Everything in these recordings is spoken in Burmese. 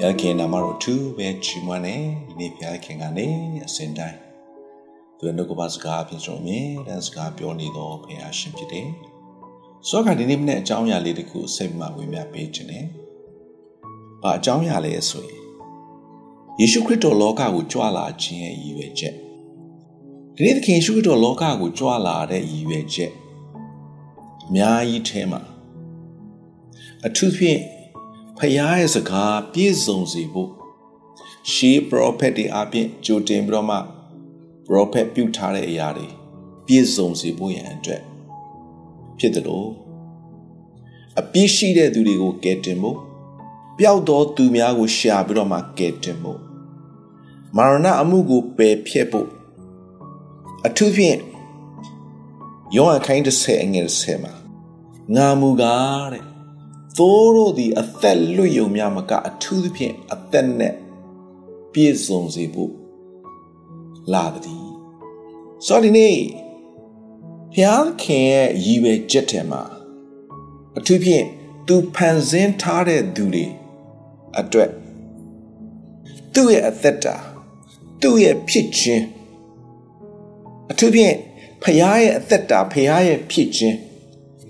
ဘုရားခင်နာမတော်သူပဲချီးမွမ်းနေဒီနေ့ဘုရားခင်ကနေအစဉ်တိုင်းသူရဲ့နှုတ်ကပစကားဖြစ်ဆုံးမြင်တဲ့စကားပြောနေတော့ဘုရားရှင်ဖြစ်တယ်။ဆိုတော့ဒီနေ့မနေ့အကြောင်းအရာလေးတခုစိတ်မှဝင်ပြပေးခြင်းနဲ့ဘာအကြောင်းအရာလဲဆိုရင်ယေရှုခရစ်တော်လောကကိုကြွလာခြင်းရဲ့ရည်ရွယ်ချက်ဒီနေ့သခင်ယေရှုခရစ်တော်လောကကိုကြွလာတဲ့ရည်ရွယ်ချက်အများကြီးထဲမှာအထူးဖြင့် ဖခင်ရဲ့စကားပြည့်စုံစေဖို့ရှေး prophet တွေအပြင်ကြိုတင်ပြီးတော့မှ prophet ပြုထားတဲ့အရာတွေပြည့်စုံစေဖို့ရန်အတွက်ဖြစ်တယ်လို့အပြည့်ရှိတဲ့သူတွေကိုကယ်တင်ဖို့ပျောက်သောသူများကိုရှာပြီးတော့မှကယ်တင်ဖို့မာရဏအမှုကိုပယ်ဖျက်ဖို့အထူးဖြင့်ယောဟန်ခိုင်း30အငယ်30မှာငါမူကားတဲ့ သိုးတို့သည်အသက်လွတ်ယုံများမကအထူးသဖြင့်အသက်နဲ့ပြည့်စုံစေဖို့လာသည်ဆိုဒီနေ့ဘုရားခင်ရဲ့ရည်ပဲချက်တယ်မှာအထူးဖြင့်သူဖန်ဆင်းထားတဲ့သူတွေအတွက်သူ့ရဲ့အသက်တာသူ့ရဲ့ဖြစ်ခြင်းအထူးဖြင့်ဖခင်ရဲ့အသက်တာဖခင်ရဲ့ဖြစ်ခြင်း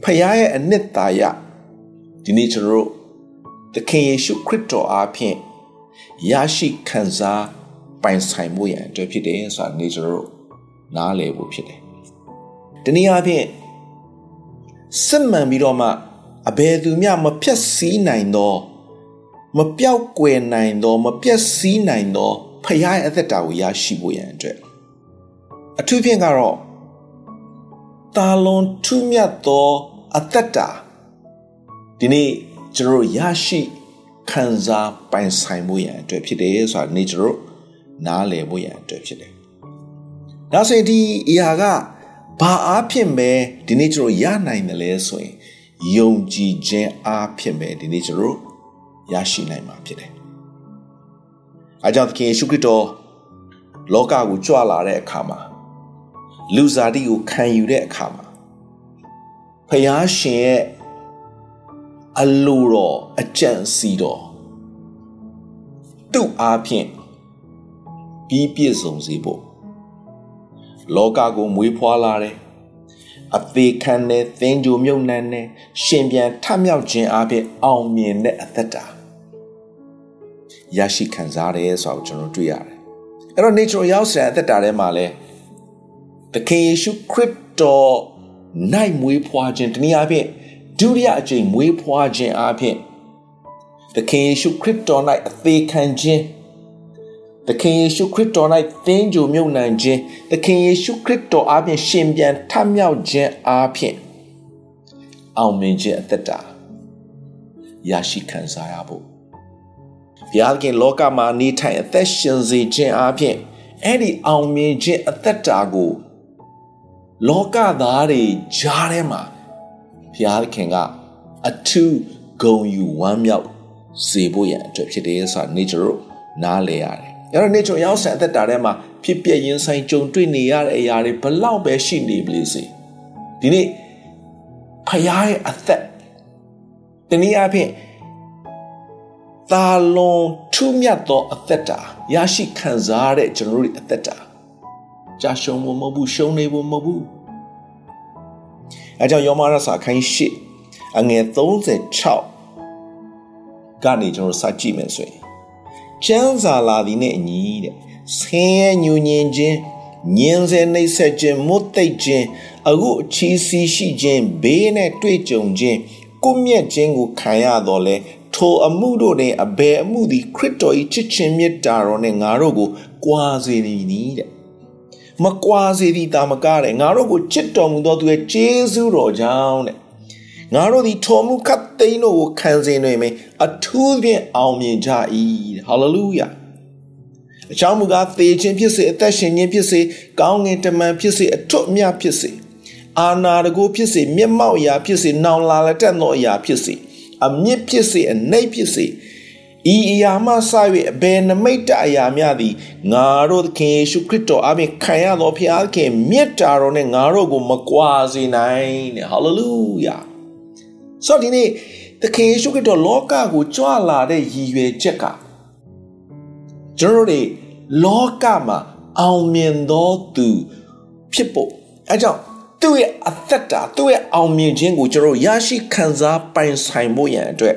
ဖခင်ရဲ့အနှစ်သာရ ဒီနေ့ကျွန်တော်တို့သခင်ယေရှုခရစ်တော်အားဖြင့်ရရှိခံစားပိုင်ဆိုင်မှုရန်အတွက်ဖြစ်တယ်ဆိုတာနေ့ကျွန်တော်တို့နားလည်ဖို့ဖြစ်တယ်။ဒီနေ့အားဖြင့်စစ်မှန်ပြီးတော့မှအဘယ်သူမျှမဖြတ်စည်းနိုင်သောမပြောက်ကွယ်နိုင်သော မပြတ်စည်းနိုင်သောဖခင်ရဲ့အသက်တာကိုရရှိဖို့ရန်အတွက်အထူးဖြင့်ကတော့တာလွန်ထူးမြတ်သောအသက်တာ ဒီနေ့ကျွန်တော်ရရှိခံစားပိုင်ဆိုင်မှုရန်အတွက်ဖြစ်တယ်ဆိုတာနေ့ကျွန်တော်နားလည်ဖို့ရန်အတွက်ဖြစ်တယ်။ဒါဆိုရင်ဒီအရာကဘာအားဖြင့်ပဲဒီနေ့ကျွန်တော်ရနိုင်တယ်လဲဆိုရင်ယုံကြည်ခြင်းအားဖြင့်ပဲဒီနေ့ကျွန်တော်ရရှိနိုင်မှာဖြစ်တယ်။အဲကြောင့်သခင်ယေရှုခရစ်တော်လောကကိုကြွလာတဲ့အခါမှာလူစားတိကိုခံယူတဲ့အခါမှာဖယားရှင်ရဲ့ အလိုတော်အကြံစီတော်သူ့အားဖြင့်ပြီးပြည့်စုံစေဖို့လောကကိုမွေးဖွားလာတယ်အသေးခံတဲ့သင်ကြိုမြုပ်နှံတဲ့ရှင်ပြန်ထမြောက်ခြင်းအပြင်အောင်မြင်တဲ့အသက်တာရရှိခံစားတယ်ဆိုတော့ကျွန်တော်တွေ့ရတယ်အဲ့တော့ nature ရောက်စတဲ့အသက်တာထဲမှာလဲသခင်ယေရှုခရစ်တော်နိုင်မွေးဖွားခြင်းတနည်းအားဖြင့် ဒုတိယအကြိမ်မွေးဖွားခြင်းအပြင်သခင်ယေရှုခရစ်တော်၌အသေးခံခြင်းသခင်ယေရှုခရစ်တော်၌သင်ကြိုမြုပ်နှံခြင်းသခင်ယေရှုခရစ်တော်အပြင်ရှင်ပြန်ထမြောက်ခြင်းအပြင်အောင်မြင်ခြင်းအသက်တာရရှိခံစားရဖို့ဘုရားခင်လောကမှာနေထိုင်အသက်ရှင်စေခြင်းအပြင်အဲ့ဒီအောင်မြင်ခြင်းအသက်တာကိုလောကသားတွေကြားထဲမှာ ဘုရားခင်ကအထူးဂုံယူဝမ်းမြောက်စေဖို့ရန်အတွက်ဖြစ်တယ်ဆိုတာနေကျတို့နားလည်ရတယ်။အဲ့တော့နေကျရောက်ဆန်အသက်တာထဲမှာဖြစ်ပြရင်ဆိုင်ကြုံတွေ့နေရတဲ့အရာတွေဘလောက်ပဲရှိနေပလေစေ။ဒီနေ့ဖခင်ရဲ့အသက်တနည်းအားဖြင့်သာလွန်ထူးမြတ်သောအသက်တာရရှိခံစားရတဲ့ကျွန်တော်တို့အသက်တာကြာရှုံးဖို့မဟုတ်ဘူးရှုံးနေဖို့မဟုတ်ဘူး အဲကြောင့်ယောမရစာခိုင်းရှစ်အငယ်36ကနေကျွန်တော်စကြည့်မယ်ဆိုရင်ကျမ်းစာလာသည်နဲ့အညီတဲ့ဆင်းရဲညူညင်ခြင်းညင်စေနှိမ့်ဆက်ခြင်းမွတ်သိပ်ခြင်းအခုအချီးစီးရှိခြင်းဘေးနဲ့တွေ့ကြုံခြင်းကိုမြက်ခြင်းကိုခံရတော့လဲထိုအမှုတို့တွင်အဘယ်အမှုသည်ခရစ်တော်၏ချစ်ခြင်းမေတ္တာတော်နဲ့ငါတို့ကိုကြွာစေသည်နီးတဲ့ မကွာစေသည်တာမကားတဲ့ငါတို့ကိုချစ်တော်မူသောသူရဲ့ကျေးဇူးတော်ကြောင့်တဲ့ငါတို့သည်ထော်မှုခတ်သိမ်းတို့ကိုခံစေနေမယ်အထူးဖြင့်အောင်မြင်ကြ၏ဟာလေလုယာအချောင်းမူကားသေခြင်းဖြစ်စေအသက်ရှင်ခြင်းဖြစ်စေကောင်းငင်တမန်ဖြစ်စေအထွတ်အမြတ်ဖြစ်စေအာနာတကိုဖြစ်စေမျက်မှောက်အရာဖြစ်စေနောင်လာလက်တက်သောအရာဖြစ်စေအမြင့်ဖြစ်စေအနှိပ်ဖြစ်စေ ဤအရာမှစ၍အဘယ်နမိတ်တအရာများသည်ငါတို့သခင်ယေရှုခရစ်တော်အပြင်ခံရသောဖခင်မြတ်တာတော်နဲ့ငါတို့ကိုမကွာစေနိုင်တဲ့ဟာလေလုယာဆိုတော့ဒီနေ့သခင်ယေရှုခရစ်တော်လောကကိုကြွလာတဲ့ရည်ရွယ်ချက်ကကျွန်တော်တို့လောကမှာအောင်မြင်သောသူဖြစ်ဖို့အဲကြောင့်သူ့ရဲ့အသက်တာသူ့ရဲ့အောင်မြင်ခြင်းကိုကျွန်တော်ရရှိခံစားပိုင်ဆိုင်ဖို့ရန်အတွက်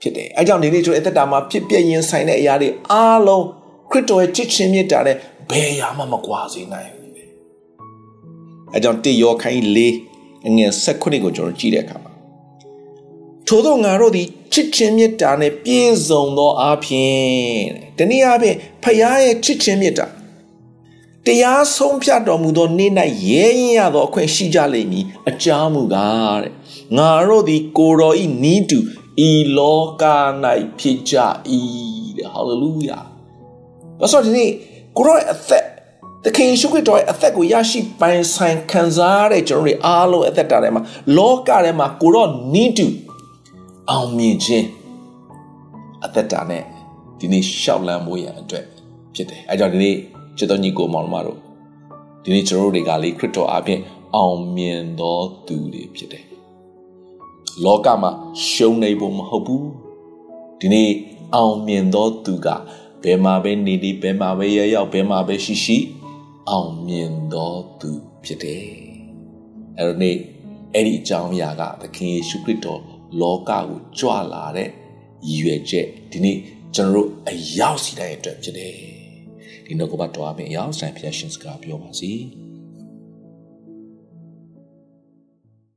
ဖြစ်တယ်အဲကြောင့်ဒီနေ့ကျွန်တော်အသက်တာမှာဖြစ်ပြရင်ဆိုင်တဲ့အရာတွေအားလုံးခရစ်တော်ရဲ့ချစ်ခြင်းမြတ်တာနဲ့ဘယ်ရာမှမကွာစေနိုင်ဘူးအဲကြောင့်တေယောခိုင်းလေးအငယ်၁၉ကိုကျွန်တော်ကြည့်တဲ့အခါမှာထို့သောငါတို့သည်ချစ်ခြင်းမြတ်တာနဲ့ပြည့်စုံသောအားဖြင့်တနည်းအားဖြင့်ဖခင်ရဲ့ချစ်ခြင်းမြတ်တာတရားဆုံးဖြတ်တော်မူသောနေ့၌ရဲရင်ရသောအခွင့်ရှိကြလိမ့်မည်အကြောင်းမူကားတဲ့ငါတို့သည်ကိုတော်ဤနီးတူ ဤလောက၌ဖြစ်ကြ၏တဲ့ဟာလေလုယာဘာလို့ဒီနေ့ကိုရောအသက်သခင်ယေရှုခရစ်တော်ရဲ့အသက်ကိုရရှိပိုင်ဆိုင်ခံစားရတဲ့ကျွန်တော်တွေအားလုံးအသက်တာထဲမှာလောကထဲမှာကိုရောနီးတူအောင်မြင်ခြင်းအသက်တာနဲ့ဒီနေ့ရှောက်လန်းဖို့ရန်အတွက်ဖြစ်တယ်အဲကြောင့်ဒီနေ့ချစ်တော်ညီကိုမောင်နှမတို့ဒီနေ့ကျွန်တော်တို့တွေကလေခရစ်တော်အပြင်အောင်မြင်သောသူတွေဖြစ်တယ် လောကမှာရှုံးနေဖို့မဟုတ်ဘူးဒီနေ့အောင်မြင်သောသူကဘယ်မှာပဲနေနေဘယ်မှာပဲရရောက်ဘယ်မှာပဲရှိရှိအောင်မြင်သောသူဖြစ်တယ်အဲ့တော့နေ့အဲ့ဒီအကြောင်းအရာကသခင်ယေရှုခရစ်တော်လောကကိုကြွလာတဲ့ရည်ရွယ်ချက်ဒီနေ့ကျွန်တော်တို့အရောက်စီတိုင်းအတွက်ဖြစ်တယ်ဒီနောက်ကပတ်တော်အပြင်အရောက်ဆိုင်ဖျက်ရှင်စကားပြောပါစီ။